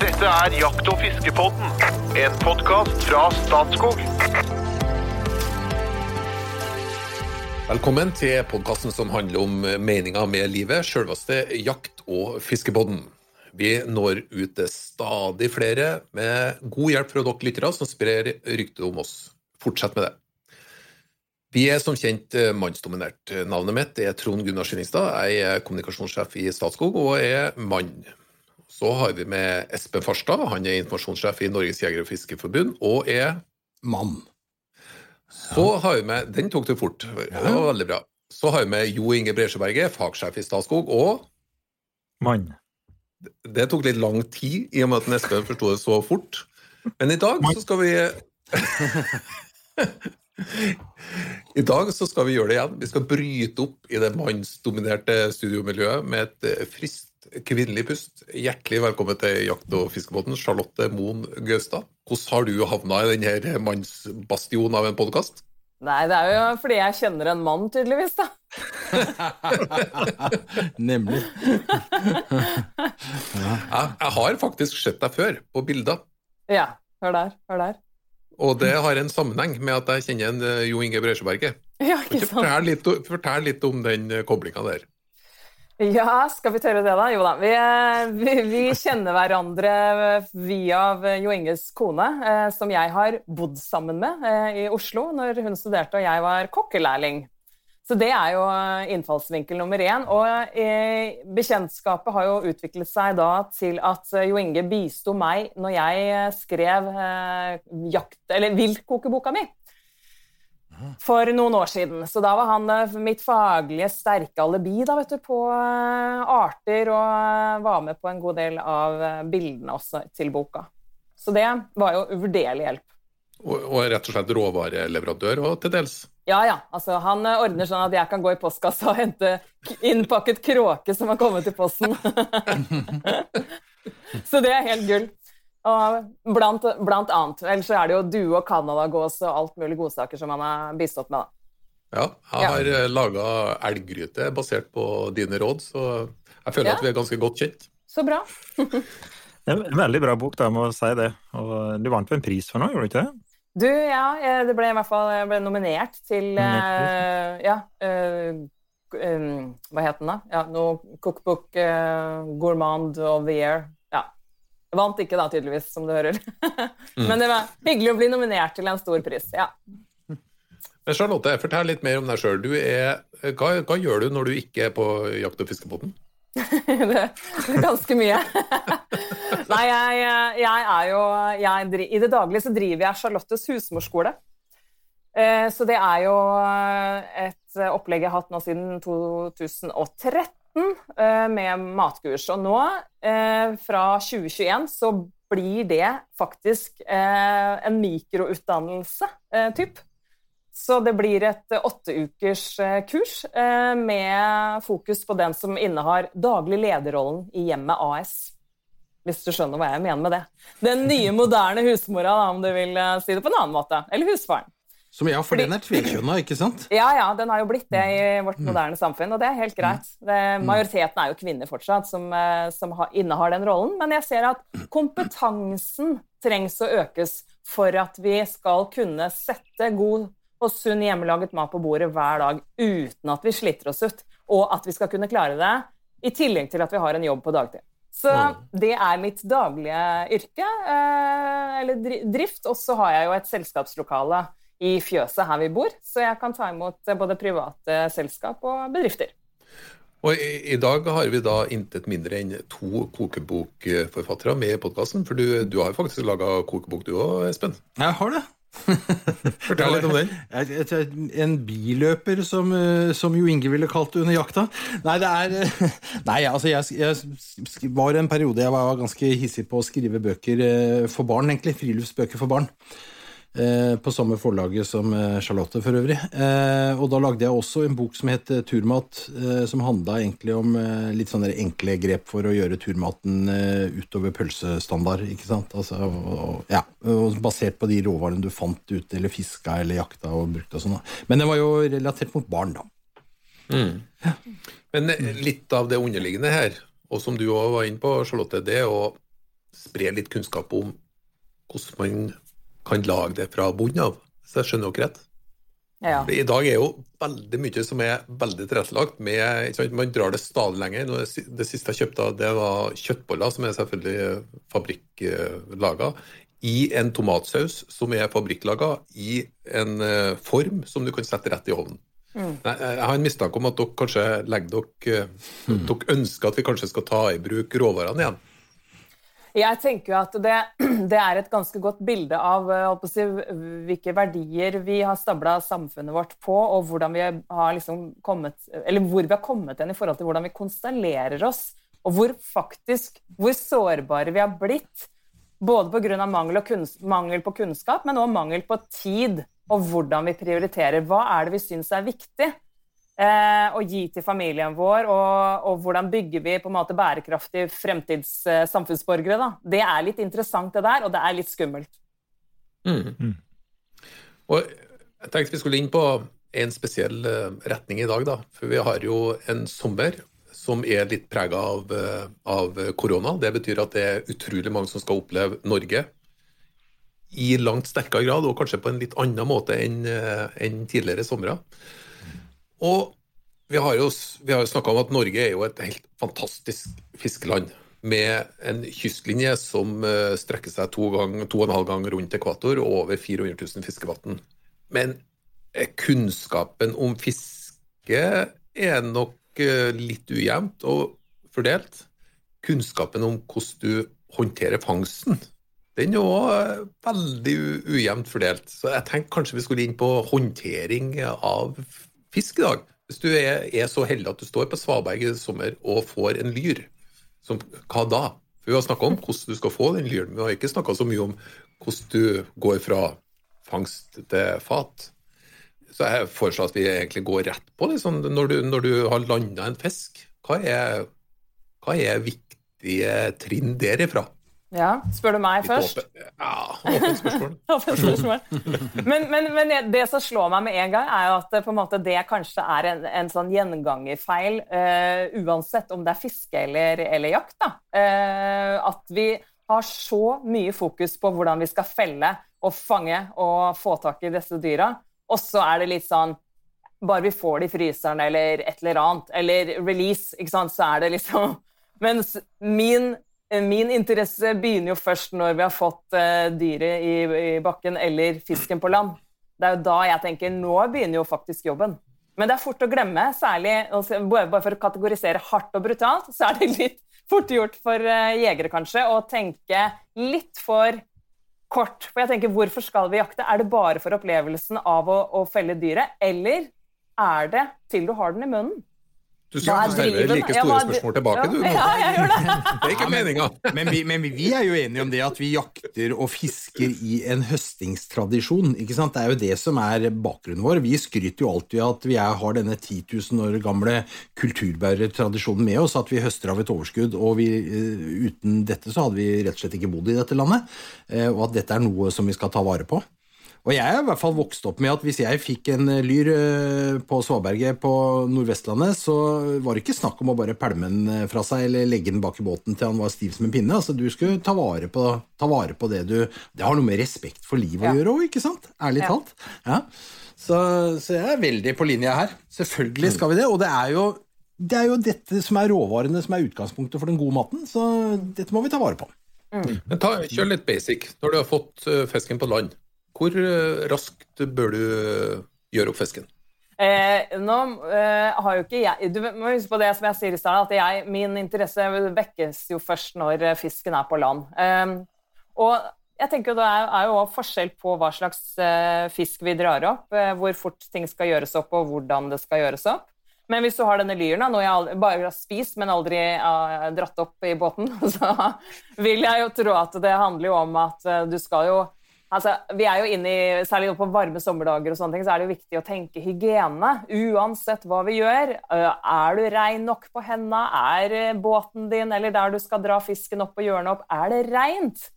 Dette er Jakt- og fiskepodden, en podkast fra Statskog. Velkommen til podkasten som handler om meninga med livet, sjølveste jakt- og fiskepodden. Vi når ut til stadig flere med god hjelp fra dere lyttere som sprer ryktet om oss. Fortsett med det. Vi er som kjent mannsdominert. Navnet mitt er Trond Gunnar Skillingstad. Jeg er kommunikasjonssjef i Statskog og er mann. Så har vi med Espen Farstad. Han er informasjonssjef i Norges jeger- og fiskerforbund og er Mann. Så har vi med Den tok du fort. Det var veldig bra. Så har vi med Jo Inge Bresjeberget, fagsjef i Statskog, og Mann. det tok litt lang tid i og med at Espen forsto det så fort. Men i dag så skal vi I dag så skal vi gjøre det igjen. Vi skal bryte opp i det mannsdominerte studiomiljøet med et eh, friskt kvinnelig pust. Hjertelig velkommen til Jakt- og fiskebåten, Charlotte Moen Gaustad. Hvordan har du havna i denne mannsbastionen av en podkast? Nei, det er jo fordi jeg kjenner en mann, tydeligvis, da. Nemlig. Jeg, jeg har faktisk sett deg før, på bilder. Ja, hør der, hør der. Og det har en sammenheng med at jeg kjenner en eh, Jo Inge Bresjeberget. Ja? Fortell litt, fortell litt om den koblinga der. Ja, skal vi tørre det, da? Jo da. Vi, vi, vi kjenner hverandre via Jo Inges kone, eh, som jeg har bodd sammen med eh, i Oslo når hun studerte og jeg var kokkelærling. Så det er jo innfallsvinkel nummer én. Og eh, bekjentskapet har jo utviklet seg da til at Jo Inge bisto meg når jeg skrev eh, jakt, eller viltkokeboka mi. For noen år siden. Så da var han eh, mitt faglige sterke alibi da, vet du, på eh, arter, og eh, var med på en god del av bildene også til boka. Så det var jo uvurderlig hjelp. Og, og rett og slett råvareleverandør, og til dels. Ja, ja. Altså, han ordner sånn at jeg kan gå i postkassa og hente innpakket kråke som har kommet i posten. så det er helt gull. Og blant, blant annet. Ellers så er det jo due og canadagås og alt mulig godsaker som han har bistått med. da. Ja, jeg Ja. har laga elggryte basert på dine råd, så jeg føler Ja. at vi er ganske godt kjent. Så bra. Det er En veldig bra bok, da, jeg må si det. Og du vant vel en pris for noe, gjorde du ikke det? Du, ja, jeg det ble i hvert fall jeg ble nominert til uh, Ja. Uh, um, hva het den, da? Ja, noe Cookbook uh, Gourmand of the Year. Vant ikke, da, tydeligvis, som du hører. Men det var hyggelig å bli nominert til en stor pris. Ja. Men Charlotte, fortell litt mer om deg sjøl. Hva, hva gjør du når du ikke er på jakt- og fiskebåten? det, er ganske mye. Nei, jeg, jeg er jo jeg, I det daglige så driver jeg Charlottes husmorskole. Eh, Så det er jo et opplegg jeg har hatt nå siden 2013 eh, med matkurs. Og nå, eh, fra 2021, så blir det faktisk eh, en mikroutdannelse, eh, typ. Så det blir et eh, åtteukers eh, kurs eh, med fokus på den som innehar daglig lederrollen i Hjemmet AS. Hvis du skjønner hva jeg mener med det. Den nye, moderne husmora, da, om du vil eh, si det på en annen måte. Eller husfaren. Som ja, for den er tvekjønna, ikke sant? Ja, ja, den har jo blitt det i vårt moderne samfunn, og det er helt greit. Det, majoriteten er jo kvinner fortsatt som, eh, som har, innehar den rollen, men jeg ser at kompetansen trengs å økes for at vi skal kunne sette god og sunn hjemmelaget mat på bordet hver dag uten at vi sliter oss ut, og at vi skal kunne klare det i tillegg til at vi har en jobb på dagtid. Så det er mitt daglige yrke, eh, eller drift, og så har jeg jo et selskapslokale i fjøset her vi bor, så jeg kan ta imot eh, både private selskap og bedrifter. Og i, I dag har vi da intet mindre enn to kokebokforfattere med i podkasten. For du, du har faktisk laga kokebok du òg, Espen. Jeg har det. Fortell litt om den. En biløper, som, eh, som Jo Inge ville kalt det under jakta. Nei, det er Nei, altså, jeg, jeg var en periode jeg var ganske hissig på å skrive bøker eh, for barn, egentlig. Friluftsbøker for barn. Eh, På samme forlaget som eh, Charlotte, for øvrig. Eh, Og da lagde jeg også en bok som het Turmat, som handla egentlig om litt sånne enkle grep for å gjøre turmaten utover pølsestandard, ikke sant. Altså, og, ja, og basert på de råvarene du fant ute, eller fiska eller jakta og brukte og sånn. Men den var jo relatert mot barn, da. Men litt av det underliggende her, og som du òg var inne på, Charlotte, det er å spre litt kunnskap om hvordan man kan lage det fra bunnen av, Så jeg skjønner dere rett. Ja. I dag er jo veldig mye som er veldig tilrettelagt. Med, ikke sant, man drar det stadig lenger. Det, siste jeg kjøpte, det var kjøttboller, som er selvfølgelig fabrikklaga, i en tomatsaus som er fabrikklaga i en eh, form som du kan sette rett i ovnen. Nei, Jeg har en mistanke om at dere kanskje legger dere Dere ønsker at vi kanskje skal ta i bruk råvarene igjen. Jeg tenker jo at det, det er et ganske godt bilde av eh, si, hvilke verdier vi har stabla samfunnet vårt på, og hvordan vi har liksom kommet, eller hvor vi har kommet hen i forhold til hvordan vi konstellerer oss, og hvor faktisk hvor sårbare vi har blitt. Både pga. Mangel, og mangel på kunnskap, men også mangel på tid, og hvordan vi prioriterer. Hva er det vi syns er viktig? Eh, å gi til familien vår, og, og hvordan bygger vi på en måte bærekraftige fremtids eh. Da. Det er litt interessant, det der, og det er litt skummelt. Og jeg tenkte vi skulle inn på en spesiell eh, retning i dag, da. For vi har jo en sommer som er litt prega av, eh, av korona. Det betyr at det er utrolig mange som skal oppleve Norge i langt sterkere grad, og kanskje på en litt annen måte enn eh, enn tidligere somre. Og vi har jo, vi jo snakka om at Norge er jo et helt fantastisk fiskeland. Med en kystlinje som eh, strekker seg to, gang, to og en halv gang rundt ekvator og over 400 000 fiskevann. Men eh, kunnskapen om fiske er nok eh, litt ujevnt og fordelt. Kunnskapen om hvordan du håndterer fangsten, den er òg veldig ujevnt fordelt. Så jeg tenkte kanskje vi skulle inn på håndtering av fisk i dag. Hvis du er, er så heldig at du står på Svaberg i sommer og får en lyr, som, hva da? For Vi har snakka om hvordan du skal få den lyren, men vi har ikke snakka så mye om hvordan du går fra fangst til fat. Så jeg foreslår at vi egentlig går rett på det. Sånn, når, du, når du har landa en fisk, hva er, hva er viktige trinn derifra? Ja, Spør du meg Litt først? åpen- Ja, åpent spørsmål. Åpent spørsmål. Men, men, men det som slår meg med en gang, er jo at en måte, det kanskje er en, en sånn gjengangerfeil, uh, uansett om det er fiske eller, eller jakt. Da. Uh, at vi har så mye fokus på hvordan vi skal felle og fange og få tak i disse dyra, og så er det litt sånn bare vi får det i fryseren eller et eller annet, eller release, ikke sant, så er det liksom Mens min, min interesse begynner jo først når vi har fått eh, dyret i, bakken eller fisken på land. Det er jo da jeg tenker nå begynner jo faktisk jobben. Men det er fort å glemme, særlig altså, bare for å kategorisere hardt og brutalt, så er det litt fort gjort for eh, jegere kanskje å tenke litt for kort. For jeg tenker, hvorfor skal vi jakte? Er det bare for opplevelsen av å, å felle dyret, eller er det til du har den i munnen? Du skal stille driven? like store hva er- spørsmål tilbake, du. Ja, jeg gjør det. Det er ikke meninga. Men vi, men vi er jo enige om det at vi jakter og fisker i en høstingstradisjon. ikke sant? Det er jo det som er bakgrunnen vår. Vi skryter jo alltid av at vi er, har denne 10 000 år gamle kulturbærertradisjonen med oss, at vi høster av et overskudd. og vi, eh, Uten dette så hadde vi rett og slett ikke bodd i dette landet. eh, Og at dette er noe som vi skal ta vare på. Og jeg er i hvert fall vokst opp med at hvis jeg fikk en eh, lyr eh, på Svaberget på Nordvestlandet, så var det ikke snakk om å bare pælme den eh, fra seg eller legge den bak i båten til han var stiv som en pinne. Altså, du skulle ta vare på, ta vare på det du Det har noe med respekt for livet Ja. å gjøre òg, ikke sant? Ærlig Ja. talt. Ja. Så, så jeg er veldig på linje her. Selvfølgelig skal vi det. Og det er jo det er jo dette som er råvarene som er utgangspunktet for den gode maten, så dette må vi ta vare på. Men ta, kjør litt basic. Når du har fått fisken på land, hvor eh, raskt bør du eh, gjøre opp fisken? Eh, nå eh, har jo ikke jeg Du må huske på det som jeg sier i stad, at jeg, min interesse vekkes jo først når eh, fisken er på land. Eh, og jeg tenker Det er, jo også forskjell på hva slags fisk vi drar opp, hvor fort ting skal gjøres opp, og hvordan det skal gjøres opp. Men hvis du har denne lyren, noe jeg aldri, bare har spist, men aldri har dratt opp i båten, så vil jeg jo tro at det handler jo om at du skal jo Altså, vi er jo inne i, Særlig på varme sommerdager og sånne ting, så er det jo viktig å tenke hygiene. Uansett hva vi gjør. Øh, Er du rein nok på henda? Er øh, båten din eller der du skal dra fisken opp og gjøre den opp, er det reint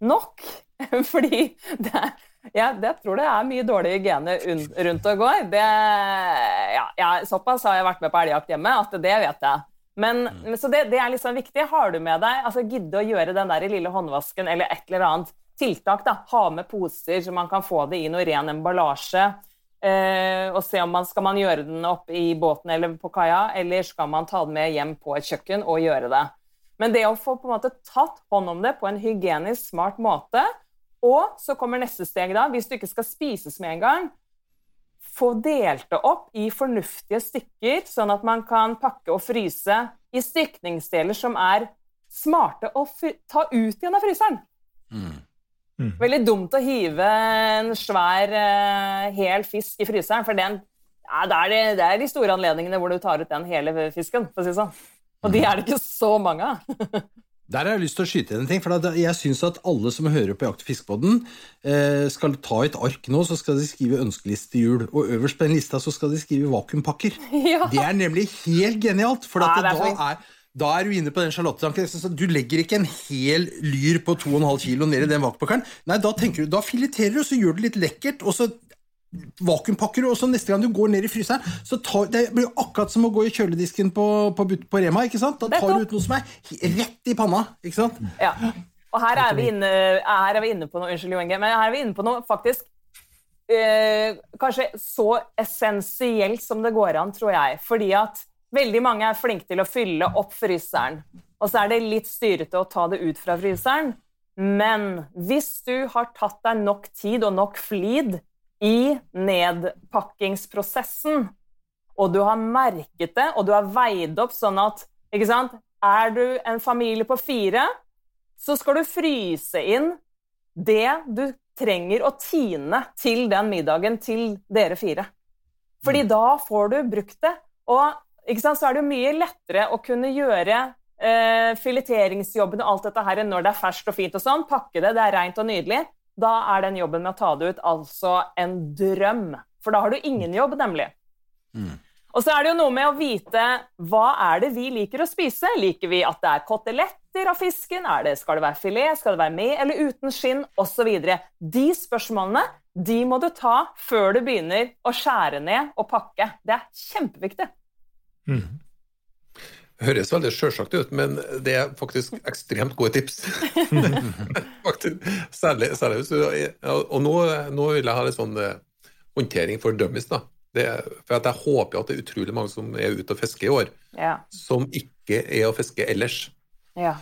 nok? Fordi det er ja, det tror det er mye dårlig hygiene rundt og går. Det, ja, ja, såpass har jeg vært med på elgjakt hjemme at det vet jeg. Men, men Så det, det er liksom viktig. Har du med deg altså Gidde å gjøre den der lille håndvasken eller et eller annet tiltak. da, Ha med poser så man kan få det i noe ren emballasje. Eh, og se om man skal man gjøre den opp i båten eller på kaia, eller skal man ta den med hjem på et kjøkken og gjøre det. Men det å få på en måte tatt hånd om det på en hygienisk, smart måte, og så kommer neste steg, da, hvis du ikke skal spises med en gang, få delt det opp i fornuftige stykker, sånn at man kan pakke og fryse i stykningsdeler som er smarte å ta ut igjen av fryseren. Mm. Mm. Veldig dumt å hive en svær, uh, hel fisk i fryseren, for den, ja, det, er de, det, er de, store anledningene hvor du tar ut den hele fisken. for å si sånn. Og de er det ikke så mange av. Der har jeg lyst til å skyte inn en ting. for Jeg syns at alle som hører på Jakt- og fiskebåten, eh, skal ta et ark nå, så skal de skrive ønskeliste til jul. Og øverst på den lista så skal de skrive vakuumpakker. Ja. Det er nemlig helt genialt. For ja, da er da er du inne på den sjalottetanken. Du legger ikke en hel lyr på 2,5 kilo ned i den vakuumpakkeren. Nei, da tenker du, da fileterer du, så gjør du det litt lekkert, og så vakuumpakker du, og så neste gang du går ned i fryseren så tar, Det blir akkurat som å gå i kjøledisken på, på, på Rema. ikke sant? Da tar du ut noe som er rett i panna. ikke sant? Ja. Og her er vi inne, her er vi inne på noe Unnskyld, Joenge, men her er vi inne på noe faktisk øh, Kanskje så essensielt som det går an, tror jeg. Fordi at Veldig mange er flinke til å fylle opp fryseren, og så er det litt styrete å ta det ut fra fryseren. Men hvis du har tatt deg nok tid og nok flid i nedpakkingsprosessen, og du har merket det, og du har veid opp sånn at ikke sant? Er du en familie på fire, så skal du fryse inn det du trenger å tine til den middagen til dere fire. Fordi mm. da får du brukt det. Og så er det jo mye lettere å kunne gjøre eh, fileteringsjobben og alt dette her når det er ferskt og fint og sånn. Pakke det, det er rent og nydelig. Da er den jobben med å ta det ut altså en drøm. For da har du ingen jobb, nemlig. Mm. Og så er det jo noe med å vite hva er det vi liker å spise. Liker vi at det er koteletter av fisken? Det, skal det være filet? Skal det være med eller uten skinn? Osv. De spørsmålene de må du ta før du begynner å skjære ned og pakke. Det er kjempeviktig. Mm. Høres veldig sjølsagt ut, men det er faktisk ekstremt gode tips. særlig, særlig hvis du, Og nå, nå, vil jeg ha litt sånn eh, håndtering for dummies. da. Det, for jeg håper at det er utrolig mange som er ute og fisker i år, ja. som ikke er å fiske ellers. Ja.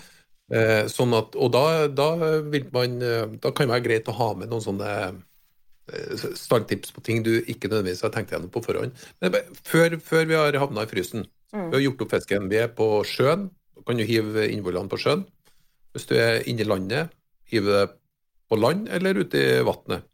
Eh, sånn at, og da, da, vil man, eh, da kan det være greit å ha med noen sånne standtips på ting du ikke nødvendigvis har tenkt gjennom på forhånd. Men før, før vi har havna i frysen, mm. vi har gjort opp fisken. Vi er på sjøen. Du kan jo hive innvollene på sjøen. Hvis du er inne i landet, hive det på land eller ute i vannet.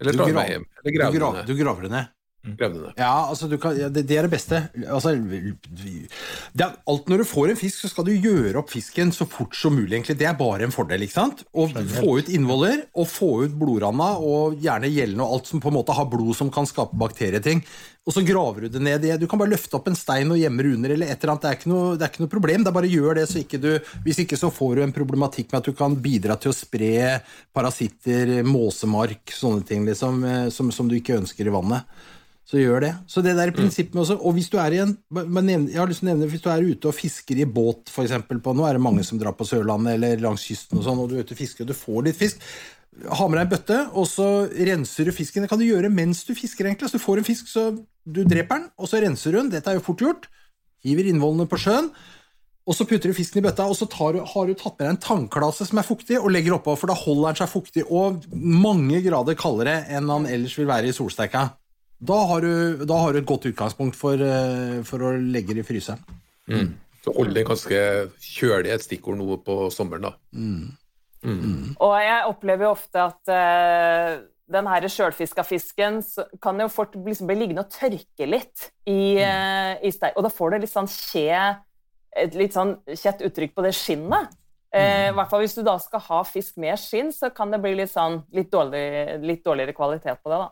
Eller dra med hjem. Eller grav. Du graver det ned. Krevende. Ja, altså kan, ja, det, det, er det beste. Altså, det er, alt Når du får en fisk, så skal du gjøre opp fisken så fort som mulig. egentlig. Det er bare en fordel. ikke sant? Å få ut innvoller, og få ut blodranda og gjerne gjellene og alt som på en måte har blod som kan skape bakterieting. Og så graver du det ned. Du kan bare løfte opp en stein og gjemme det under. eller et eller annet. Det er ikke noe, det er ikke noe problem. det er bare gjør det, så ikke du, Hvis ikke så får du en problematikk med at du kan bidra til å spre parasitter, måsemark, sånne ting liksom, eh, som, som du ikke ønsker i vannet så gjør det. Så det der prinsippet med også, Og hvis du er i en jeg har lyst til å nevne, hvis du er ute og fisker i båt, eksempel, på, nå er det mange som drar på Sørlandet eller langs kysten, og sånn, og du er ute og fisker og du får litt fisk, ha med deg en bøtte, og så renser du fisken. Det kan du gjøre mens du fisker, egentlig. Så du får en fisk, så du dreper den, og så renser du den. Dette er jo fort gjort. Hiver innvollene på sjøen. Og så putter du fisken i bøtta, og så du, har du tatt med deg en tannklase som er fuktig, og legger oppå, for da holder den seg fuktig og mange grader kaldere enn han ellers vil være i solsteika. Da har, du, da har du, et godt utgangspunkt for, eh, for å legge det i fryseren. Mm. Så hold den ganske kjølig, et stikkord nå på sommeren, da. Mm. Mm. Og jeg opplever jo ofte at uh, den her sjølfiska fisken kan jo fort liksom bli liggende og tørke litt i, uh, i steik. Og da får du litt sånn kje, et litt sånn kjett uttrykk på det skinnet. Uh, I hvert fall Hvis du da skal ha fisk med skinn, så kan det bli litt, sånn, litt, dårlig, litt dårligere kvalitet på det. da.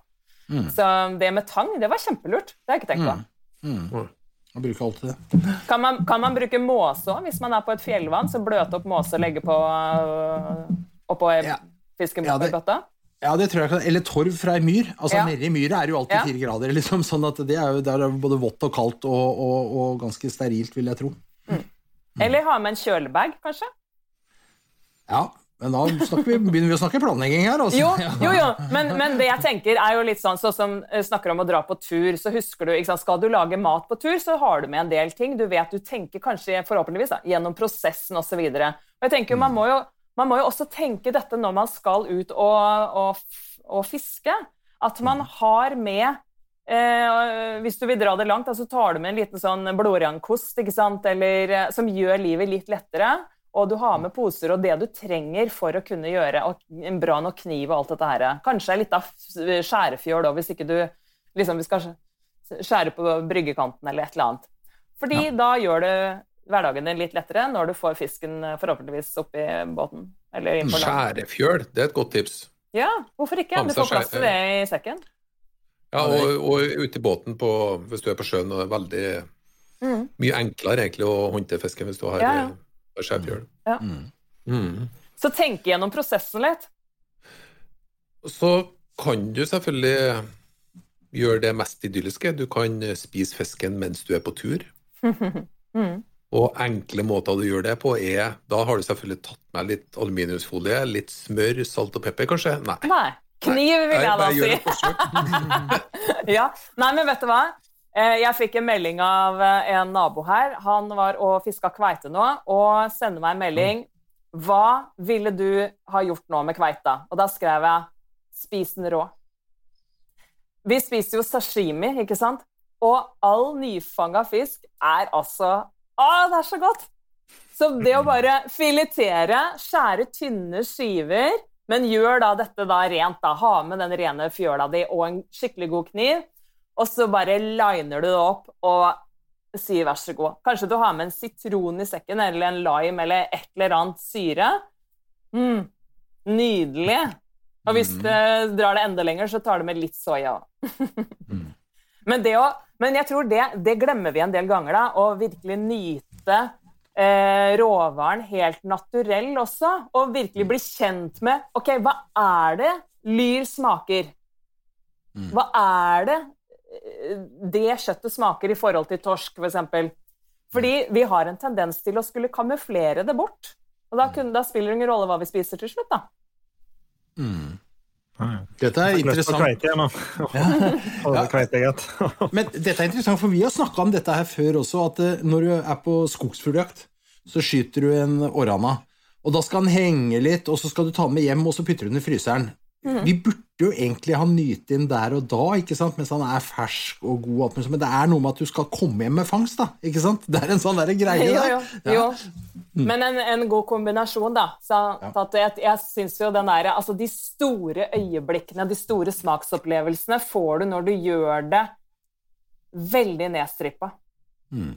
Mm. Så det med tang, det var kjempelurt. Det har jeg ikke tenkt på. Mm. mm. Man bruker alltid det. Kan man, kan man bruke måse òg, hvis man er på et fjellvann? Så bløte opp måse og legge på øh, oppå ja. fisken ja. Ja, det tror jeg kan. Eller torv fra ei myr. Altså ja. Nedi myra er jo alltid fire grader. Liksom, sånn at det er jo der er både vått og kaldt og, og, og ganske sterilt, vil jeg tro. Eller ha med en kjølebag, kanskje. Ja, men da vi, begynner vi å snakke planlegging her. Også. Jo, jo, jo. Men, men det jeg tenker er jo litt sånn sånn som eh, snakker om å dra på tur, så husker du, Skal du lage mat på tur, så har du med en del ting. Du vet, du tenker kanskje forhåpentligvis da, gjennom prosessen osv. Man må, jo, man må jo også tenke dette når man skal ut og, og, og fiske. At man har med Eh, hvis du vil dra det langt, så tar du med en liten sånn blårangkost? Eh, som gjør livet litt lettere. Og du har med poser og det du trenger for å kunne gjøre en bra nok kniv og alt dette her. Kanskje litt av skjærefjøl òg, hvis ikke du liksom skal skjære på bryggekanten eller et eller annet. Fordi ja. da gjør det hverdagen din litt lettere når du får fisken forhåpentligvis forhåpentligvis oppi båten. Skjærefjøl, det er et godt tips. Ja, hvorfor ikke? Du får plass til det i sekken. Ja, og, og ute i båten på, hvis du er på sjøen, og det er veldig mm. mye enklere egentlig å håndtere fisken hvis du har ja, Eh, skjærfjøl. Ja. Mm. Mm. Så tenk gjennom prosessen litt. Så kan du selvfølgelig gjøre det mest idylliske. Du kan spise fisken mens du er på tur. mm. Og enkle måter du gjør det på, er Da har du selvfølgelig tatt med litt aluminiumsfolie, litt smør, salt og pepper, kanskje? Nei. Nei. Kniv, vil jeg da si. ja. Nei, men vet du hva? Eh, jeg fikk en melding av eh, en nabo her. Han var og fiska kveite nå, og sender meg en melding. Hva ville du ha gjort nå med kveita? Og da skrev jeg 'spis den rå'. Vi spiser jo sashimi, ikke sant? Og all nyfanga fisk er altså Å, det er så godt! Så det å bare filetere, skjære tynne skiver men gjør da dette da rent. da, Ha med den rene fjøla di og en skikkelig god kniv. Og så bare liner du det opp og sier vær så god. Kanskje du har med en sitron i sekken eller en lime eller et eller annet syre. Mm, nydelig. Og hvis mm. du drar det enda lenger, så tar du med litt soya òg. Mm. men, men jeg tror det, det glemmer vi en del ganger, da. Å virkelig nyte eh, råvaren helt naturell også, og virkelig bli kjent med Ok, hva er det lyr smaker? Mm. Hva er det det kjøttet smaker i forhold til torsk, f.eks.? For eksempel? Fordi vi har en tendens til å skulle kamuflere det bort. Og da, kunne, da spiller det ingen rolle hva vi spiser til slutt, da. Mm. Dette er interessant. Men dette er interessant, for vi har snakka om dette her før også, at eh, når du er på skogsfugljakt, så skyter du en orrana. Og da skal den henge litt, og så skal du ta den med hjem, og så putter du den i fryseren. Mm. Vi burde jo egentlig ha nytt inn der og da, ikke sant? mens han er fersk og god, men det er noe med at du skal komme hjem med fangst. da, ikke sant? Det er en sånn der greie der. Jo, jo. jo. Mm. Men en, en, god kombinasjon, da. Så, ja. jeg jeg syns jo den derre altså De store øyeblikkene, de store smaksopplevelsene, får du når du gjør det veldig nedstrippa. Mm.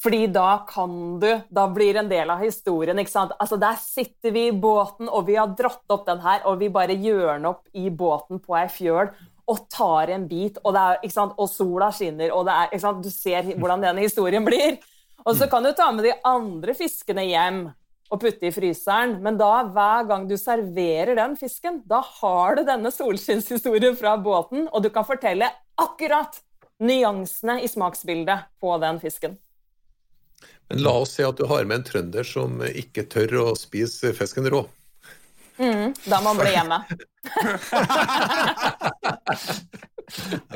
Fordi da kan du Da blir en del av historien. ikke sant? Altså Der sitter vi i båten, og vi har dratt opp den her, og vi bare gjør den opp i båten på ei fjøl og tar en bit, og, er, og sola skinner, og er, du ser hvordan denne historien blir. Og så kan du ta med de andre fiskene hjem og putte i fryseren, men da, hver gang du serverer den fisken, da har du denne solskinnshistorien fra båten, og du kan fortelle akkurat nyansene i smaksbildet på den fisken. Men la oss si at du har med en trønder som ikke tør å spise fisken rå. Mm, da må han bli hjemme.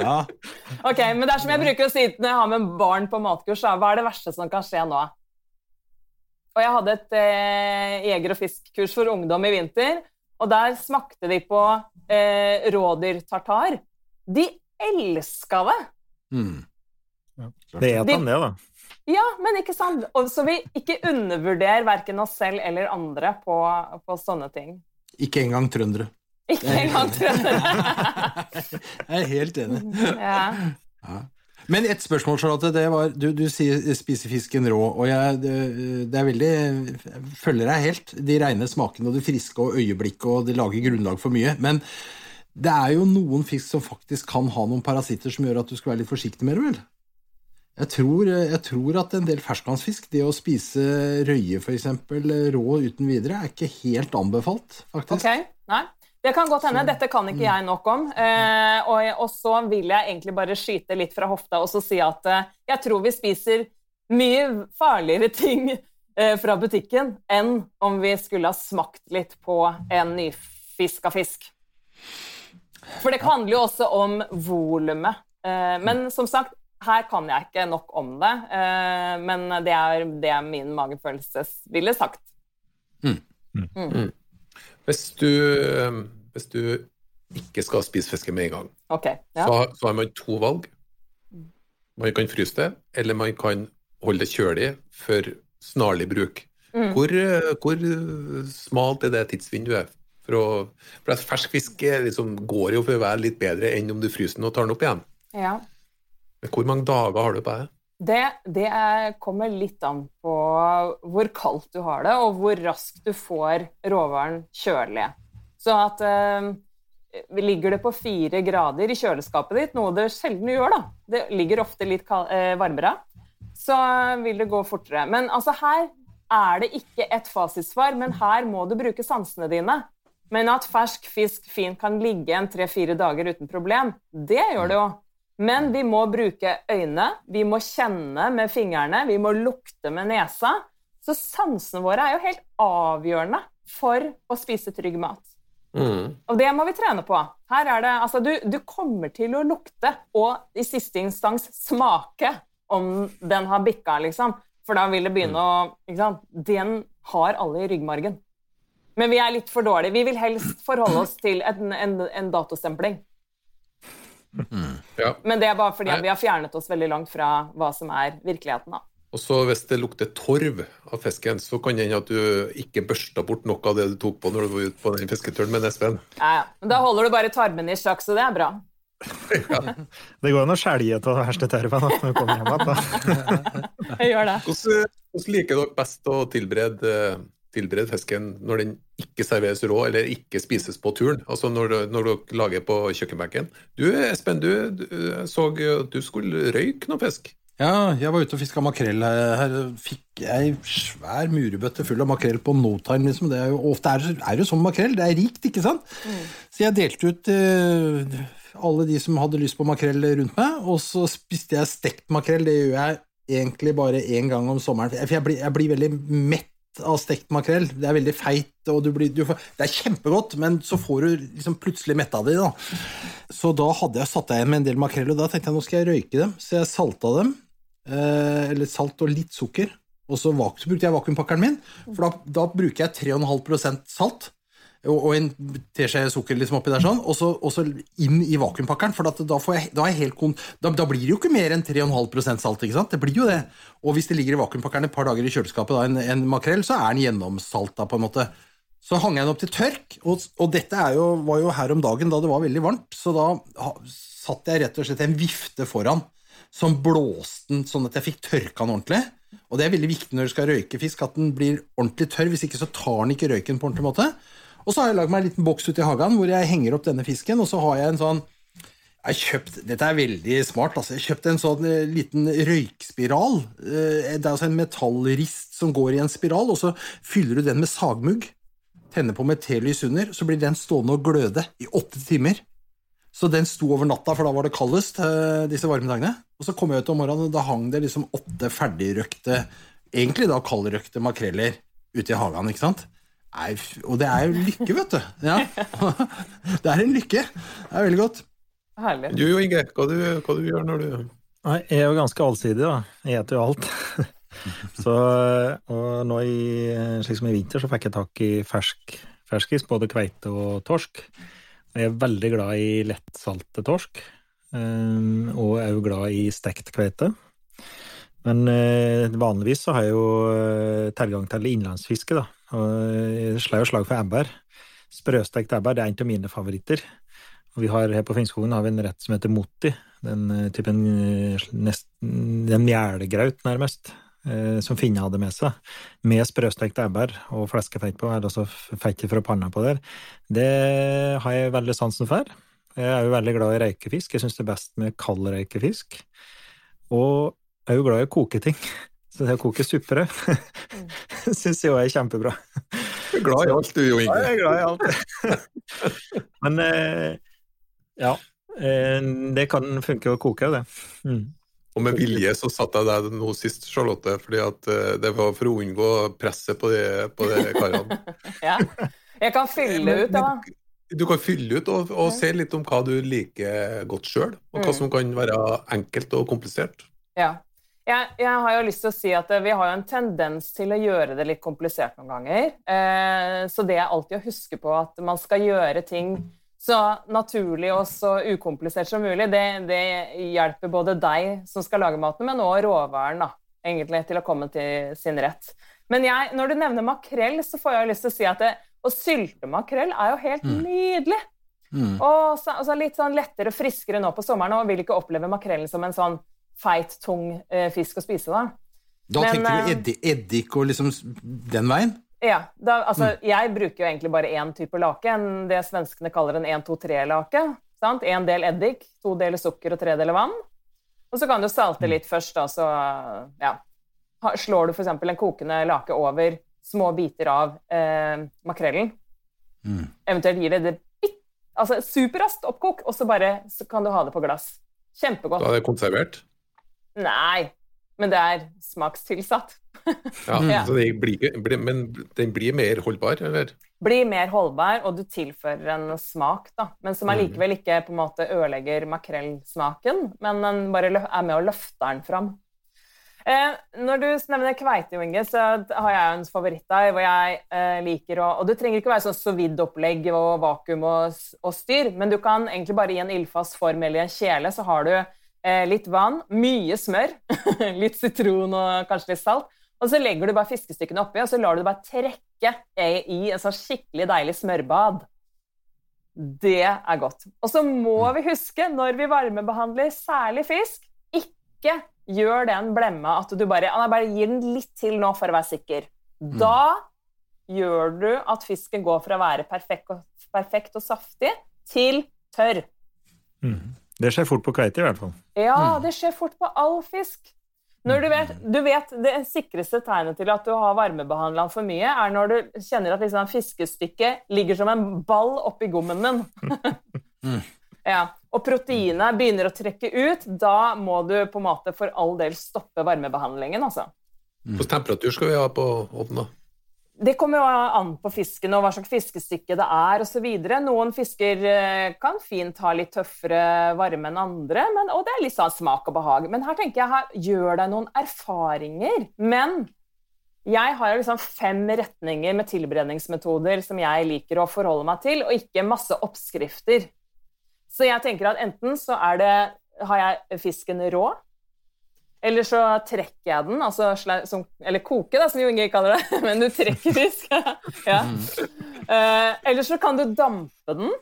ja. Ok, men det er som jeg bruker å si når jeg har med barn på matkurs, hva er det verste som kan skje nå? Og jeg hadde et eh, jeger- og fiskkurs for ungdom i vinter, og der smakte de på eh, rådyrtartar. De elska det! Mm. Ja, det er han, det, da. Ja, men ikke sant? Og så vi ikke undervurderer verken oss selv eller andre på, på sånne ting. Ikke engang trøndere. Ikke engang trøndere. jeg er helt enig. Ja. ja. Men et spørsmål, Charlotte. Det var, du, du sier 'spise fisken rå, og jeg, det, det, er veldig jeg følger deg helt. De rene smakene og det friske og øyeblikket, og det lager grunnlag for mye. Men det er jo noen fisk som faktisk kan ha noen parasitter som gjør at du skal være litt forsiktig med det, vel? Jeg tror, jeg tror, at en del ferskvannsfisk, det å spise røye f.eks. rå uten videre, er ikke helt anbefalt, faktisk. Ok, nei. Det kan godt hende. Dette kan ikke jeg nok om. Eh, og, og, så vil jeg egentlig bare skyte litt fra hofta og så si at eh, jeg tror vi spiser mye farligere ting eh, fra butikken enn om vi skulle ha smakt litt på en nyfiska fisk. For det handler jo også om volumet. Eh, men som sagt, her kan jeg ikke nok om det. Eh, men det er det min magefølelse ville sagt. Hvis du, hvis du ikke skal spise fisken med en gang, okay, Ja. så, har- så har man to valg. Man kan fryse det, eller man kan holde det kjølig for snarlig bruk. Mm. Hvor, eh, hvor eh, smalt er det tidsvinduet? For, å, for at fersk fisk er liksom, går jo for å være litt bedre enn om du fryser den og tar den opp igjen. ja. Hvor mange dager har du på deg? Det, det er, kommer litt an på hvor kaldt du har det, og hvor raskt du får råvaren kjølig. Så at eh, Ligger det på fire grader i kjøleskapet ditt, noe det sjelden gjør, da, det ligger ofte litt eh, varmere, så vil det gå fortere. Men altså her er det ikke et fasitsvar, men her må du bruke sansene dine. Men at fersk fisk fint kan ligge en tre-fire dager uten problem, det gjør det jo. Men vi må bruke øynene, vi må kjenne med fingrene, vi må lukte med nesa. Så sansene våre er jo helt avgjørende for å spise trygg mat. Mm. Og det må vi trene på. Her er det, altså du, du kommer til å lukte og i siste instans smake om den har bikka, liksom. For da vil det begynne å ikke sant? Den har alle i ryggmargen. Men vi er litt for dårlige. Vi vil helst forholde oss til en, en, en datostempling. Ja. Men det er bare fordi Nei. vi har fjernet oss veldig langt fra hva som er virkeligheten. da. Og så hvis det lukter torv av fisken, så kan det hende at du ikke børsta bort noe av det du tok på når du var ute på den fisketuren med Espen. Ja, ja. Men da holder du bare tarmene i sjakk, så det er bra. Det går an å skjelje av verste tarven når du kommer hjem igjen. Jeg gjør det. Hvordan, hvordan liker dere best å tilberede, tilberede fisken når den ikke serveres rå eller ikke spises på turen? Altså når, du- når dere lager på kjøkkenbenken. Du Espen, du, du jeg så at du skulle røyke noe fisk. Ja, jeg var ute og fiska makrell her. her fikk jeg svær murebøtte full av makrell på no time. Liksom. Det er jo, ofte er er det sånn makrell. Det er rikt, ikke sant? Så jeg delte ut eh, alle de som hadde lyst på makrell rundt meg, og så spiste jeg stekt makrell. Det gjør jeg egentlig bare én gang om sommeren. For jeg blir, jeg blir veldig mett av stekt makrell. Det er veldig feit, og du blir, du det er kjempegodt, men så får du liksom plutselig mett av det. Da. Så da hadde jeg satt deg igjen med en del makrell, og da tenkte jeg nå skal jeg røyke dem. Så jeg salta dem, eh, eller salt og litt sukker, og så, vak- så brukte jeg vakuumpakkeren min, for da, da bruker jeg 3,5% salt. Og, en teskje sukker liksom oppi der sånn, og så, inn i vakuumpakkeren. For da, jeg, da, da, da blir det jo ikke mer enn 3,5% salt. ikke sant? Det blir jo det. Og hvis det ligger i vakuumpakkeren et par dager i kjøleskapet, da, en, en makrell, så er den gjennomsalta på en måte. Så hang jeg den opp til tørk, og, og dette jo, var jo her om dagen da det var veldig varmt, så da ha, satt jeg rett og slett en vifte foran som blåste den sånn at jeg fikk tørka den ordentlig. Og det er veldig viktig når du skal røyke fisk, at den blir ordentlig tørr. Hvis ikke så tar den ikke røyken på ordentlig måte. Og så har jeg lagd meg en liten boks ute i hagen hvor jeg henger opp denne fisken, og så har jeg en sånn jeg har kjøpt, Dette er veldig smart. altså. Jeg kjøpte en sånn eh, liten røykspiral. Eh, det er altså en metallrist som går i en spiral, og så fyller du den med sagmugg. Tenner på med telys under, så blir den stående og gløde i åtte timer. Så den sto over natta, for da var det kaldest eh, disse varme dagene. Og så kom jeg ut om morgenen, og da hang det liksom åtte ferdigrøkte, egentlig da kaldrøkte makreller ute i hagen. ikke sant? Nei, og det er jo lykke, vet du. Ja. Det er en lykke. Det er veldig godt. Herlig. Du Jo Inge, hva du, hva du gjør når du Nei, Jeg er jo ganske allsidig, da. Jeg spiser jo alt. så, og nå i, slik som i vinter, så fikk jeg tak i fersk, ferskis, både kveite og torsk. Jeg er veldig glad i lettsalte torsk, um, og er jo glad i stekt kveite. Men eh, vanligvis så har jeg jo eh, tilgang til innlandsfiske, da. Og jeg slår jo slag for ebber. Sprøstekt ebber det er en av mine favoritter. Og vi har her på Finnskogen har vi en rett som heter moti. Den eh, typen eh, nesten Den mjælgraut, nærmest, eh, som Finne hadde med seg. Med sprøstekt ebber og fleskefett på, eller altså fettet fra panna på der. Det har jeg veldig sansen for. Jeg er jo veldig glad i røykefisk. Jeg syns det er best med kald røykefisk. Og jeg er jo glad i å koke ting. Så det å koke suppere syns jeg òg er kjempebra. Du er glad i alt, du Jo Ja, jeg er glad i alt. Men eh, ja. Eh, det kan funke å koke, det. Mm. Og med vilje så satte jeg deg nå sist, Charlotte, fordi at eh, det var for å unngå presset på de, på de karene. Ja. Jeg kan fylle ut, da. Du kan fylle ut og, og se litt om hva du liker godt sjøl, og hva Mm. som kan være enkelt og komplisert. Ja. Jeg, jeg har jo lyst til å si at eh, vi har jo en tendens til å gjøre det litt komplisert noen ganger. Eh, så det er alltid å huske på at man skal gjøre ting så naturlig og så ukomplisert som mulig, det, det hjelper både deg som skal lage maten, men også råvaren da, egentlig, til å komme til sin rett. Men jeg, når du nevner makrell, så får jeg lyst til å si at det, å sylte makrell er jo helt nydelig. Mm. Og så, altså litt sånn lettere og friskere nå på sommeren, og vil ikke oppleve makrellen som en sånn feit, tung eh, fisk å spise. da. Da Men, tenker eh, du eddik, eddik og liksom den veien? Ja, da, altså, Mm. Jeg bruker jo egentlig bare én type lake, enn det svenskene kaller en 1-2-3-lake. Én del eddik, to deler sukker og tre deler vann. Og så kan du Mm. salte litt først, da, så ja. Slår du f.eks. en kokende lake over små biter av eh, makrellen, Mm. eventuelt gir det det bitt, altså superraskt oppkok, og så bare så kan du ha det på glass. Kjempegodt. Da er det konservert. Nei, men det er smakstilsatt. Ja, Ja. Så det blir men den blir mer holdbar, eller? blir mer holdbar, og du tilfører en smak, da, men som allikevel ikke på en måte ødelegger makrellsmaken, men den bare er med og løfter den fram. Eh, når du nevner kveite, Inge, så har jeg en favoritt der, hvor jeg eh, liker å Og det trenger ikke være sånn sovid-opplegg og vakuum og, og styr, men du kan egentlig bare i en ildfast form eller i en kjele, så har du litt vann, mye smør, litt sitron og kanskje litt salt, og så legger du bare fiskestykkene oppi, og så lar du det bare trekke i- en sånn skikkelig deilig smørbad. Det er godt. Og så må vi huske, når vi varmebehandler særlig fisk, ikke gjør den blemma at du bare, «Ah, bare gir den litt til nå for å være sikker. Da gjør du at fisken går fra å være perfekt og, perfekt og saftig til tørr. Det skjer fort på kveite, i hvert fall. Ja, det skjer fort på all fisk. Når du vet, du vet Det sikreste tegnet til at du har varmebehandla den for mye, er når du kjenner at liksom fiskestykket ligger som en ball oppi gommen din. ja. Og proteinet begynner å trekke ut. Da må du på en måte for all del stoppe varmebehandlingen. altså. Hvilken temperatur skal vi ha på ovnen? da? Det kommer jo an på fisken og hva slags fiskestykke det er osv. Noen fisker eh, kan fint ha litt tøffere varme enn andre, men, og det er litt sånn smak og behag. Men her tenker jeg her, gjør deg noen erfaringer. Men jeg har liksom fem retninger med tilberedningsmetoder som jeg liker å forholde meg til, og ikke masse oppskrifter. Så jeg tenker at enten så det, har jeg fisken rå, eller så trekker jeg den, altså, som, eller koke, da, som jo Inge kaller det. Men du trekker fisk. ja. Uh, eller så kan du dampe den.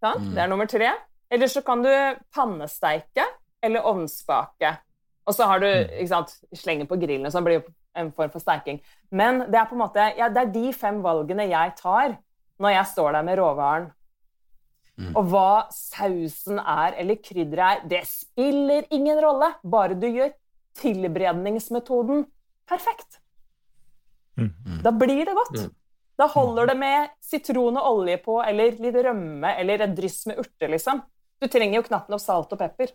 Sant? Det er nummer tre. Eller så kan du pannesteike eller ovnsbake. Og så har du ikke sant, slenge på grillen, og så blir en form for steiking. Men det er på en måte, ja, det er de fem valgene jeg tar når jeg står der med råvaren. Og hva sausen er eller krydderet er, det spiller ingen rolle, bare du gjør tilberedningsmetoden perfekt. Da blir det godt. Da holder det med sitron og olje på, eller litt rømme, eller et dryss med urter, liksom. Du trenger jo knapt nok salt og pepper.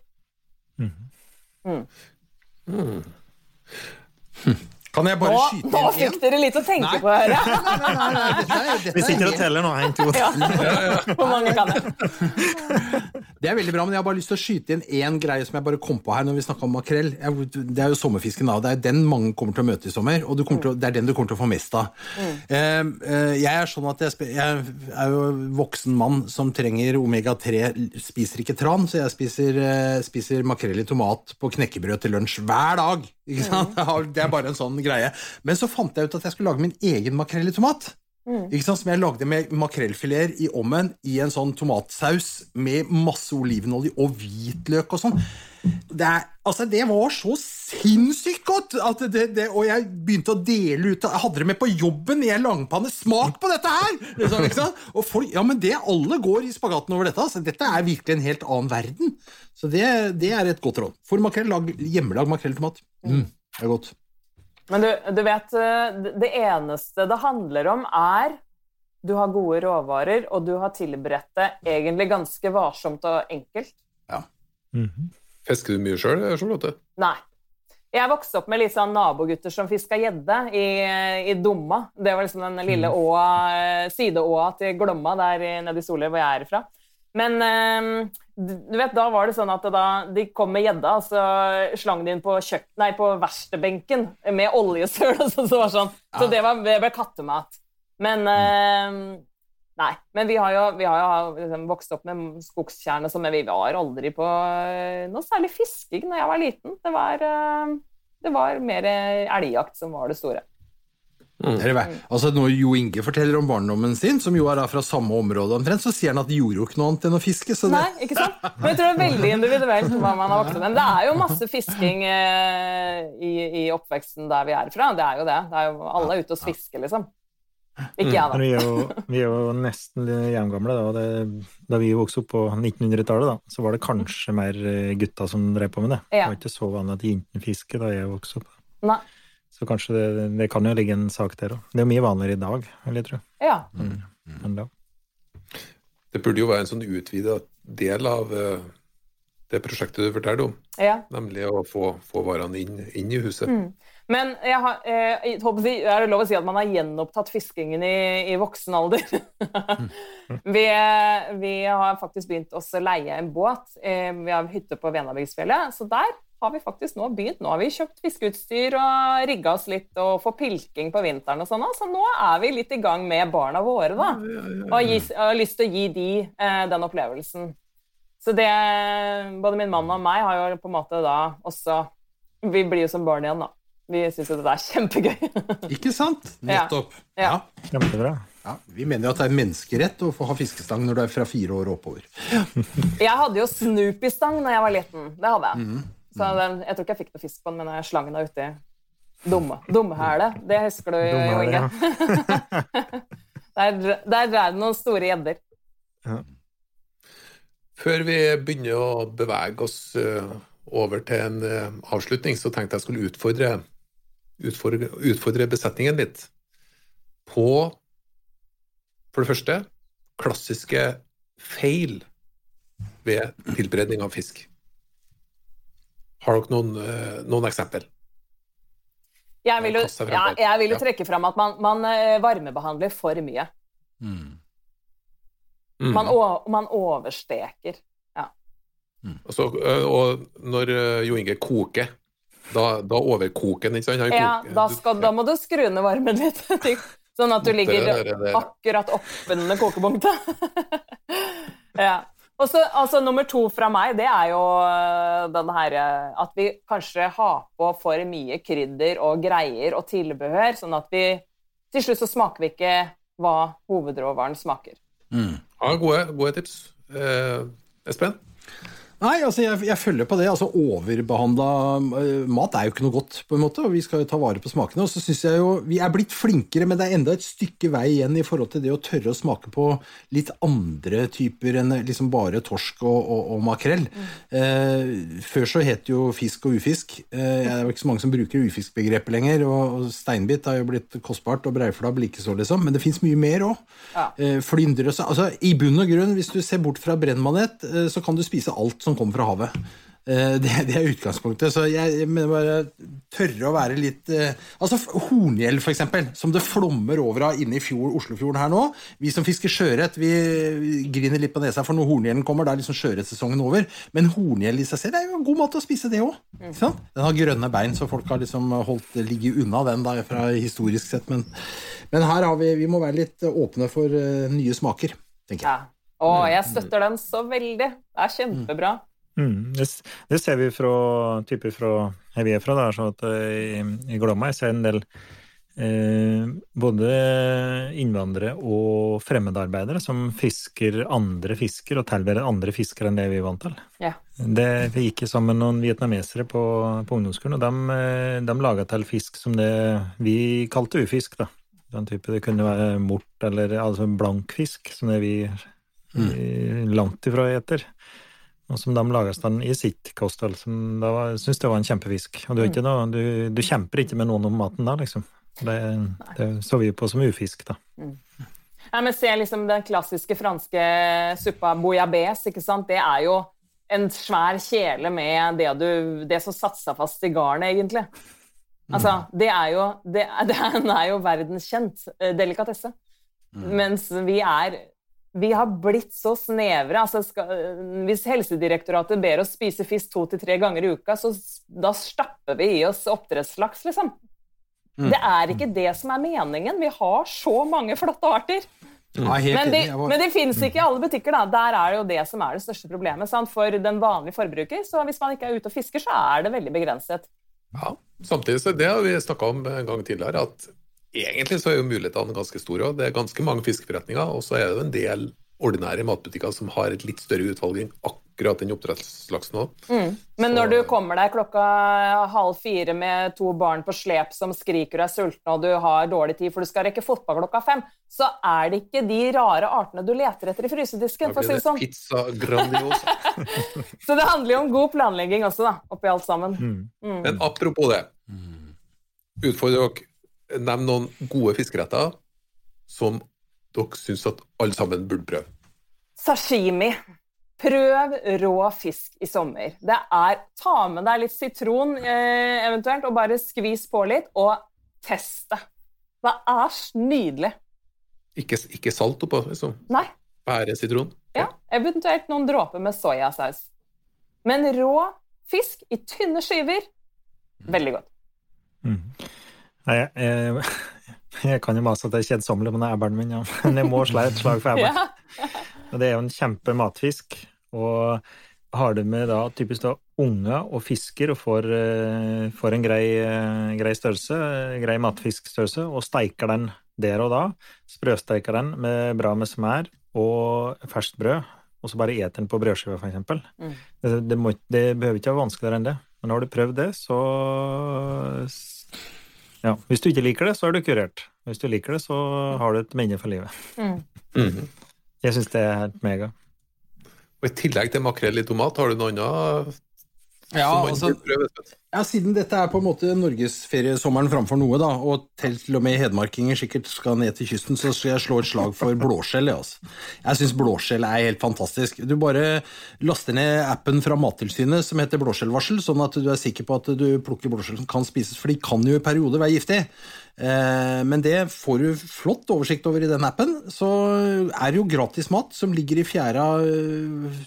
Kan jeg bare Nå, skyte inn Nå fikk dere litt å tenke Nei. på her. ja. Nei, nei, nei, dette er- dette Vi er sitter og teller nå. Én, to, tre. Hvor mange kan jeg? Det er veldig bra, men jeg har bare lyst til å skyte inn én greie som jeg bare kom på her når vi snakka om makrell. Det er jo sommerfisken da. Det er den mange kommer til å møte i sommer, og du til å, det er den du kommer til å få mest av. Eh, eh, jeg er sånn at jeg, jeg er jo voksen mann som trenger omega-3, spiser ikke tran, så jeg spiser, eh, spiser makrell i tomat på knekkebrød til lunsj hver dag. Ikke sant? Det er bare en sånn greie. Men så fant jeg ut at jeg skulle lage min egen makrell i tomat. Sant? Som jeg lagde med makrellfileter i ommen i en sånn tomatsaus med masse olivenolje og hvitløk og sånn. Det, er, altså, det var så sinnssykt godt! At det, det, og jeg begynte å dele ut Jeg hadde det med på jobben i en langpanne. Smak på dette her! Liksom? Og folk, ja, men det Alle går i spagaten over dette. Altså, dette er virkelig en helt annen verden. Så det, det er et godt råd. For makrell, lag hjemmelag makrelltomat. Mm, det er godt. Men du, du vet, eh, det- det eneste det handler om, er du har gode råvarer, og du har tilberedt det egentlig ganske varsomt og enkelt. Ja. Mhm. Fisker du mye sjøl, Charlotte? Nei. Jeg vokste opp med litt sånn nabogutter som fiska gjedde i, i Domma. Det var liksom den lille Mm. åa, eh, sideåa til Glomma der i- nede i Soløy, hvor jeg er fra. Men eh, du vet, da var det sånn at da de kom med gjedda, så slang de inn på, kjøk- nei, på verkstedbenken med oljesøl og sånn. Så, var sånn. så det, var, det ble kattemat. Men eh, Nei. Men vi har jo, vi har jo liksom vokst opp med skogstjerne og sånn, men vi var aldri på eh, noe særlig fisking da jeg var liten. Det var, eh, det var mer elgjakt som var det store. Det er det Altså Når Jo Inge forteller om barndommen sin, som jo er da fra samme område omtrent, så sier han at de gjorde jo ikke noe annet enn å fiske. Så det, Nei, ikke sant? Men jeg tror det er veldig individuelt hva man har vokst opp med. Det er jo masse fisking eh, i, i oppveksten der vi er fra. Det er jo det. det er jo, alle er ute og fisker, liksom. Ikke jeg, da. vi er jo, vi er jo nesten jevngamle. Da. Det, da vi vokste opp på 1900-tallet, da, så var det kanskje mer eh, gutta som drev på med det. Det var ikke så vanlig at jentene fisket da jeg vokste opp. Nei. Så kanskje det, det kan jo ligge en sak der òg. Det er jo mye vanligere i dag, vil jeg tro. Ja. Mm. da. Det burde jo være en sånn utvida del av uh, det prosjektet du fortalte om, ja. nemlig å få, få varene inn, inn i huset. Men jeg har, eh, jeg er det lov å si at man har gjenopptatt fiskingen i, i voksen alder? vi, eh, vi har faktisk begynt å leie en båt. Eh, vi har hytte på Venabygdsfjellet, så der har vi faktisk nå begynt. Nå har vi kjøpt fiskeutstyr og rigga oss litt og får pilking på vinteren og sånn. Så nå er vi litt i gang med barna våre, da. Og har gi- og har lyst til å gi de eh, den opplevelsen. Så det Både min mann og meg har jo på en måte da også Vi blir jo som barn igjen, da. Vi syns jo det er kjempegøy. Ikke sant? Nettopp. Ja. Kjempebra. Ja, Vi mener jo at det er menneskerett å få ha fiskestang når du er fra fire år og oppover. Jeg hadde jo Snoopy-stang da jeg var liten. Det hadde jeg. Så den, jeg tror ikke jeg fikk noe fisk på den, men jeg slang den uti dumme, dummehæle. Det husker du, Jo Inge? der, der er det noen store gjedder. Før vi begynner å bevege oss eh, over til en eh, avslutning, så tenkte jeg skulle utfordre, utfordre, utfordre besetningen litt på for det første klassiske feil ved tilberedning av fisk. Har dere noen, eh, noen eksempel? Jeg vil jo, ja, jeg vil jo trekke fram at man, man eh, varmebehandler for mye. Mm. Man, man oversteker. Og Mm. Altså, og når Jo Inge koker, da, da overkoker den, ikke sant? Han Ja, da, skal, da må du skru ned varmen litt. Sånn at du ligger er akkurat oppunder kokepunktet. ja. Og så altså, nummer to fra meg, det er jo øh, den her øh, at vi kanskje har på for mye krydder og greier og tilbehør, sånn at vi til slutt så smaker vi ikke hva hovedråvaren smaker. Ja, gode, gode tips. Eh, Espen? Nei, altså jeg, jeg følger på det. altså Overbehandla eh, mat er jo ikke noe godt, på en måte, og vi skal jo ta vare på smakene. Og så synes jeg jo Vi er blitt flinkere, men det er enda et stykke vei igjen i forhold til det å tørre å smake på litt andre typer enn liksom bare torsk og, og, og makrell. Eh, før så het jo fisk og ufisk. Eh, det er jo ikke så mange som bruker ufiskbegrepet lenger, og, og steinbit har jo blitt kostbart, og breiflabb likeså, liksom. Men det fins mye mer òg. Ja. Eh, flyndre altså, I bunn og grunn, hvis du ser bort fra brennmanet, eh, så kan du spise alt som kommer fra havet. Eh, det, det er utgangspunktet. Så jeg, mener bare tørre å være litt eh, Altså horngjell, for eksempel, som det flommer over av inne i fjord, Oslofjorden her nå. Vi som fisker sjøørret, vi griner litt på nesa, for når horngjellen kommer, da er liksom sjøørretsesongen over. Men horngjell i seg selv er jo en god måte å spise det òg. Den har grønne bein, så folk har liksom holdt ligget unna den da, fra historisk sett. Men, men her har vi Vi må være litt åpne for uh, nye smaker, tenker jeg. Ja. Å, jeg støtter den så veldig. Det er kjempebra. Mm, det, det ser vi fra typer fra her vi er fra. Da, så at eh, i, I Glomma jeg ser en del eh, både innvandrere og fremmedarbeidere som fisker andre fisker og tilbereder andre fisker enn det vi er vant til. Ja. Det, vi gikk sammen med noen vietnamesere på, på ungdomsskolen, og de, eh, de laga til fisk som det vi kalte ufisk. da. Den type, Det kunne være mort eller altså blankfisk, som det vi eh, langt ifra eter. Og som de lager stand i sitt kosthold. Som da syns det var en kjempefisk. Og du, ikke noe, du, du kjemper ikke med noen om maten da, liksom. Det, det så vi på som ufisk, da. Ja, men se liksom den klassiske franske suppa bouillabaisse, ikke sant? Det er jo en svær kjele med det, du, det som satte seg fast i garnet, egentlig. Altså, det er jo, det, det er jo verdenskjent delikatesse. delikatesse. Mens vi er vi har blitt så snevre. Altså skal, hvis Helsedirektoratet ber oss spise fisk to til tre ganger i uka, så da stapper vi i oss oppdrettslaks, liksom. Mm. Det er ikke det som er meningen. Vi har så mange flotte arter. Mm. Men de, men de finnes ikke i alle butikker. da. Der er det jo det som er det største problemet. Sant? For den vanlige forbruker. Så hvis man ikke er ute og fisker, så er det veldig begrenset. Ja, Samtidig så det har vi snakka om en gang tidligere, at egentlig så er jo mulighetene ganske store. og Det er ganske mange fiskeforretninger, og så er det jo en del ordinære matbutikker som har et litt større utvalg enn akkurat den oppdrettslaksen òg. Men Så- når du kommer deg klokka halv fire med to barn på slep som skriker og er sultne, og du har dårlig tid for du skal rekke fotball klokka fem, så er det ikke de rare artene du leter etter i frysedisken. For å si det sånn. pizza grandiosa. Så det handler jo om god planlegging også, da, oppi alt sammen. Mm. Men apropos det. Utfordrer dere Nevn noen gode fiskeretter som dere syns at alle sammen burde prøve. Sashimi. Prøv rå fisk i sommer. Det er Ta med deg litt sitron eh, eventuelt, og bare skvis på litt, og test det. Det er nydelig. Ikke, ikke salt oppå, liksom. Nei. Bare sitron. Ja, eventuelt noen dråper med soyasaus. Men rå fisk i tynne skiver veldig godt. Nei, jeg, jeg, jeg kan jo mase at det er kjedsommelig med den ebberen min, ja. men jeg må slå et slag for ebber. Ja. Og det er jo en kjempe matfisk. Og har du med da typisk da unger og fisker og får, eh, får en grei, eh, grei størrelse, grei matfiskstørrelse, og steiker den der og da, sprøsteiker den med bra med smør og ferskt brød, og så bare et den på brødskiva, eksempel. Mm. Det, det, må, det behøver ikke være vanskeligere enn det. Men har du prøvd det, så ja, Hvis du ikke liker det, så er du kurert. Hvis du liker det, så har du et minne for livet. Mm. Mhm. Jeg syns det er helt mega. Og I tillegg til makrell i tomat, har du noe annet Ja, altså, ja, siden dette er på en måte norgesferiesommeren framfor noe, da, og til og med hedmarkinger sikkert skal ned til kysten, så skal jeg slå et slag for blåskjell. Altså. Jeg syns blåskjell er helt fantastisk. Du bare laster ned appen fra Mattilsynet som heter Blåskjellvarsel, sånn at du er sikker på at du plukker blåskjell som kan spises, for de kan jo i perioder være giftig. Eh, Men det får du flott oversikt over i den appen. Så er det jo gratis mat som ligger i fjæra eh,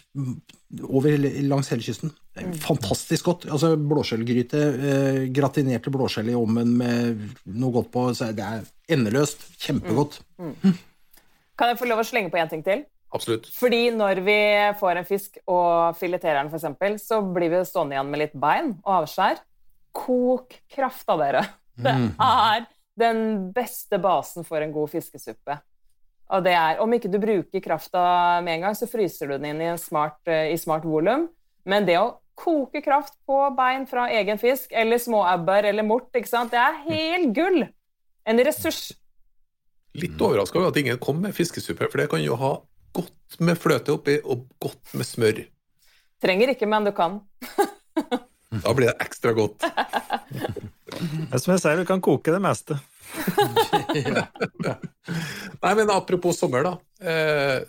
over langs hele kysten. Er Fantastisk godt. Altså Blåskjellgryte, eh, gratinerte blåskjell i ovnen med noe godt på. Så det er endeløst. Kjempegodt. Kan jeg få lov å slenge på én ting til? Absolutt. Fordi når vi får en fisk og fileterer den, f.eks., så blir vi stående igjen med litt bein og avskjær. Kok kraft av dere. Det er den beste basen for en god fiskesuppe. Og det er, Om ikke du bruker krafta med en gang, så fryser du den inn i, en smart, eh, i smart volum. Men det å koke kraft på bein fra egen fisk, eller småabber eller mort, ikke sant? det er helt gull! En ressurs. Litt overraska over at ingen kom med fiskesuppe, for det kan jo ha godt med fløte oppi og godt med smør. Trenger ikke, men du kan. Da blir det ekstra godt. Det er Som jeg sier, du kan koke det meste. Nei, men apropos sommer, da. Eh,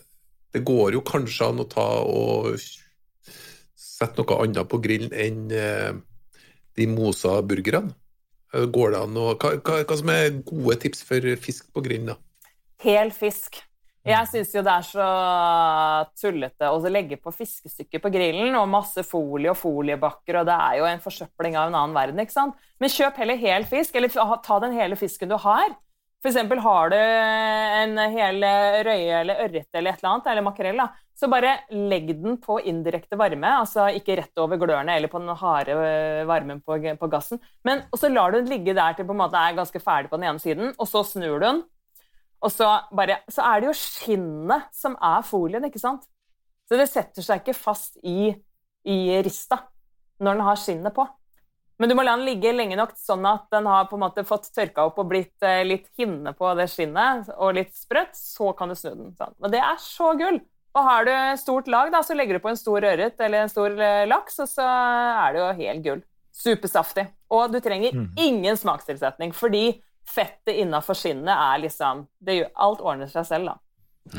det går jo kanskje an å ta og sette noe annet på grillen enn eh, de mosa burgerne. Eh, Går det an å hva, hva, hva som er gode tips for fisk på grillen, da? Hel fisk. Jeg syns jo det er så tullete å legge på fiskestykker på grillen, og masse folie og foliebakker, og det er jo en forsøpling av en annen verden, ikke sant? Men kjøp heller hel fisk, eller ta den hele fisken du har. For eksempel har du en hel røye eller ørret eller et eller annet, eller makrell, da, så bare legg den på indirekte varme, altså ikke rett over glørne eller på den harde varmen på, på gassen, men så lar du den ligge der til på en måte er ganske ferdig på den ene siden, og så snur du den, og så, bare, så er det jo skinnet som er folien, ikke sant? Så det setter seg ikke fast i, i rista når den har skinnet på. Men du må la den ligge lenge nok sånn at den har på en måte fått tørka opp og blitt eh, litt hinne på det skinnet og litt sprøtt, så kan du snu den. Sånn. Og det er så gull! Og har du stort lag, da, så legger du på en stor ørret eller en stor eh, laks, og så er det jo helt gull. Supersaftig. Og du trenger ingen smakstilsetning, fordi fettet innafor skinnet er liksom det gjør, Alt ordner seg selv, da.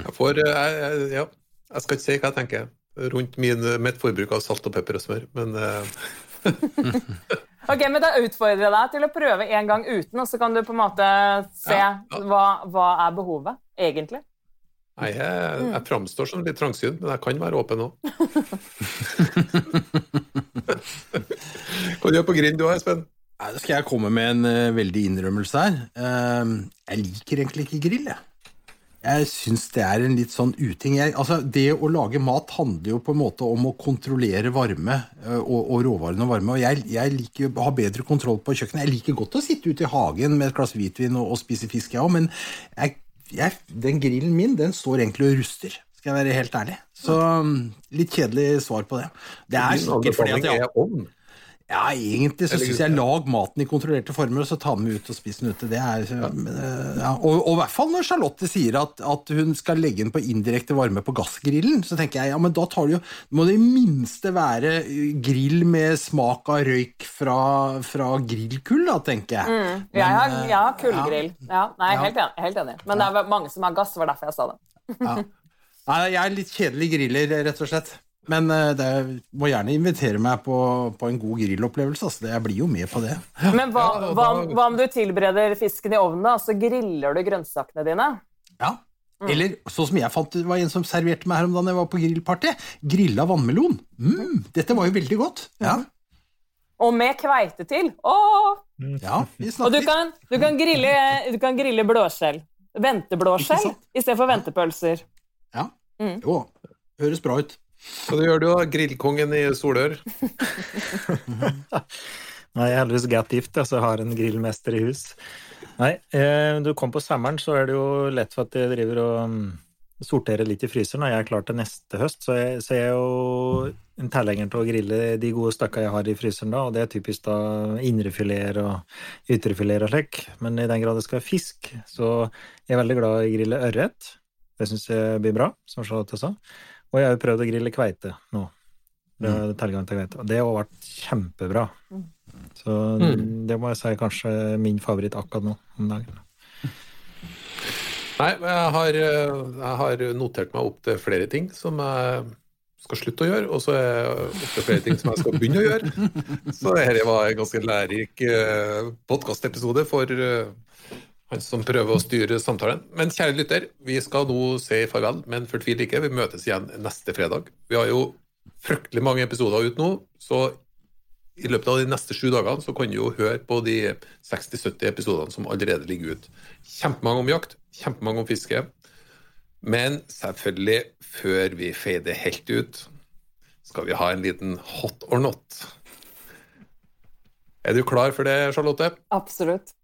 Jeg får, eh, jeg, ja, jeg skal ikke si hva jeg tenker. rundt min, mitt forbruk av salt og pepper og smør. Men eh, Ok, men Da utfordrer jeg deg til å prøve en gang uten, og så kan du på en måte se Ja, ja. Hva, hva er behovet, egentlig. nei, jeg, jeg framstår som litt trangsynt, men jeg kan være åpen òg. Hva gjør du på grind du Espen? Da skal jeg komme med en uh, veldig innrømmelse her. Uh, jeg liker egentlig ikke grill, jeg. Jeg syns det er en litt sånn uting. Jeg, altså, det å lage mat handler jo på en måte om å kontrollere varme uh, og, og råvarene varme. Og jeg, jeg liker å ha bedre kontroll på kjøkkenet. Jeg liker godt å sitte ute i hagen med et glass hvitvin og, og spise fisk, jeg òg, men jeg, den grillen min den står egentlig og ruster. Skal jeg være helt ærlig. Så mm, litt kjedelig svar på det. Det er sikkert fordi at jeg er ovn. Ja, egentlig så syns jeg lag maten i kontrollerte former, og så ta den med ut og spise den ute. Det er, ja. og, og i hvert fall når Charlotte sier at, at hun skal legge den på indirekte varme på gassgrillen, så tenker jeg ja, men da tar du jo må det i minste være grill med smak av røyk fra, fra grillkull, da, tenker jeg. Mm. Jeg har, Men, jeg har eh, kullgrill. Ja. Nei, Ja. helt enig. Helt enig. Men det er mange som har gass, var derfor jeg sa det. Ja. Nei, jeg er litt kjedelig griller, rett og slett. Men eh, det må gjerne invitere meg på, på en god grillopplevelse. Altså. Jeg blir jo med på det. Men hva, Ja, da- hva, om- hva om du tilbereder fisken i ovnen, da, så griller du grønnsakene dine? Ja. Eller sånn som jeg fant det var en som serverte meg her om dagen jeg var på grillparty. Grilla vannmelon. Mm, dette var jo veldig godt. Ja, Og med kveite til. Åh! ja Og du kan, du kan, grille, du kan grille blåskjell. Venteblåskjell istedenfor ventepølser. Ja. Mm. Jo, høres bra ut. Hva du gjør du, da? Grillkongen i Solør? Nei, jeg er heldigvis godt gift, altså så jeg har en grillmester i hus. Nei, eh, du kom på sommeren, så er det jo lett for at jeg driver og mm, sorterer litt i fryseren. Og jeg er klar til neste høst, så jeg, så jeg er jo en tilhenger til å grille de gode stakka jeg har i fryseren da, og det er typisk da indrefileter og ytrefileter og slik. Men i den grad det skal være fisk, så jeg er veldig glad i å grille ørret. Det syns jeg blir bra, som Charlotte sa. Og jeg har jo prøvd å grille kveite nå. Det tilgang til kveite. Det har vært kjempebra. Så det må jeg si er kanskje min favoritt akkurat nå om dagen. Nei, men jeg har, eh, jeg har notert meg opp til flere ting som jeg skal slutte å gjøre, og så er det opp til flere ting som jeg skal begynne å gjøre. Så dette var en ganske lærerik podkastepisode for eh, han som prøver å styre samtalen. Men kjære lytter, vi skal nå si farvel, men fortvil ikke. Vi møtes igjen neste fredag. Vi har jo fryktelig mange episoder ut nå, så i løpet av de neste sju dagene så kan du jo høre på de 60-70 episodene som allerede ligger ut. Kjempemange om jakt, kjempemange om fiske. Men selvfølgelig, før vi feider helt ut, skal vi ha en liten hot or not. Er du klar for det, Charlotte? Absolutt.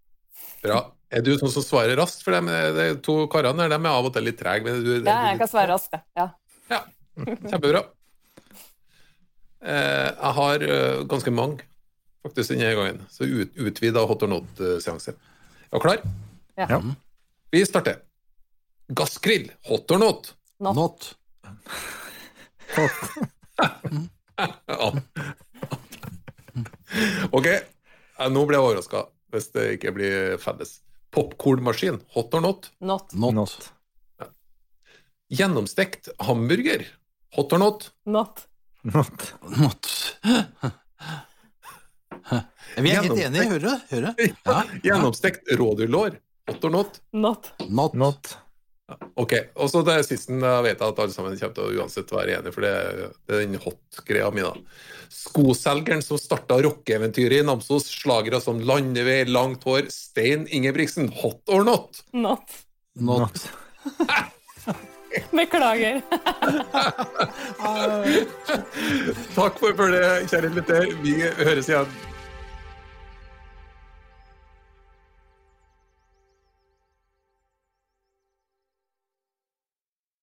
Bra. Er du sånn som svarer raskt? For dem, de to karene der, de er av og til litt trege. men du- Ja, jeg kan svare raskt. Ja. Ja, kjempebra. Eh, jeg har eh, ganske mange faktisk denne gangen, så ut, utvida hot or not-seanse. Er du klar? Ja. Ja. Vi starter. Gassgrill, hot or not? Not. Not. Ja. Ok, nå ble jeg overraska hvis det ikke blir felles. Popkornmaskin, hot or not? Not. Not. Not. Gjennomstekt hamburger, hot or not? Not. Not. Not. Vi er helt enige, hører du? Hører du? Ja. Gjennomstekt rådyrlår, hot or not? Not. Not. Not. Ok, og så det siste jeg vet at alle sammen kommer til å uansett være enige, for det, det er den hot-greia mi. da. Skoselgeren som starta rockeeventyret i Namsos, slagere som Landevei, Langt hår, Stein Ingebrigtsen, hot or not? Not. Not. Beklager. Takk for følget, kjære lytter. Vi høres igjen.